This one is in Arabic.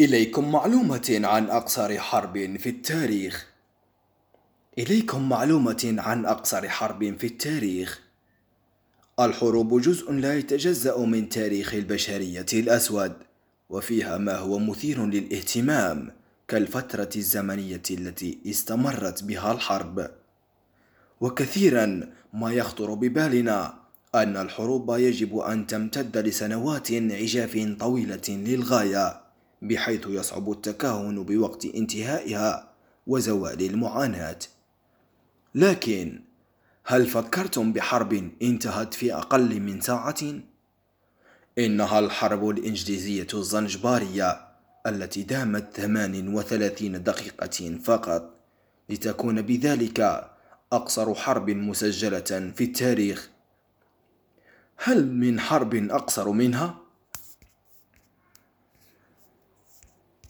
إليكم معلومة عن أقصر حرب في التاريخ. إليكم معلومة عن أقصر حرب في التاريخ. الحروب جزء لا يتجزأ من تاريخ البشرية الأسود، وفيها ما هو مثير للاهتمام، كالفترة الزمنية التي استمرت بها الحرب. وكثيرا ما يخطر ببالنا أن الحروب يجب أن تمتد لسنوات عجاف طويلة للغاية بحيث يصعب التكهن بوقت انتهائها وزوال المعاناة لكن هل فكرتم بحرب انتهت في أقل من ساعة؟ إنها الحرب الإنجليزية الزنجبارية التي دامت 38 دقيقة فقط لتكون بذلك أقصر حرب مسجلة في التاريخ هل من حرب أقصر منها؟